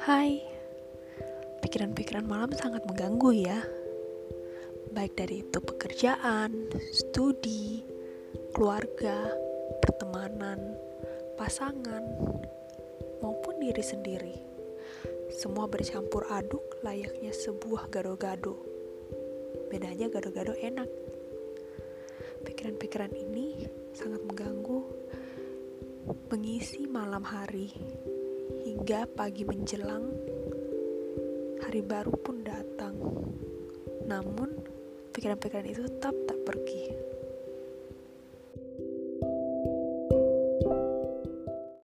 Hai, pikiran-pikiran malam sangat mengganggu ya. Baik dari itu pekerjaan, studi, keluarga, pertemanan, pasangan, maupun diri sendiri. Semua bercampur aduk layaknya sebuah gado-gado. Bedanya gado-gado enak. Pikiran-pikiran ini sangat mengganggu mengisi malam hari hingga pagi menjelang hari baru pun datang. Namun, pikiran-pikiran itu tetap tak pergi.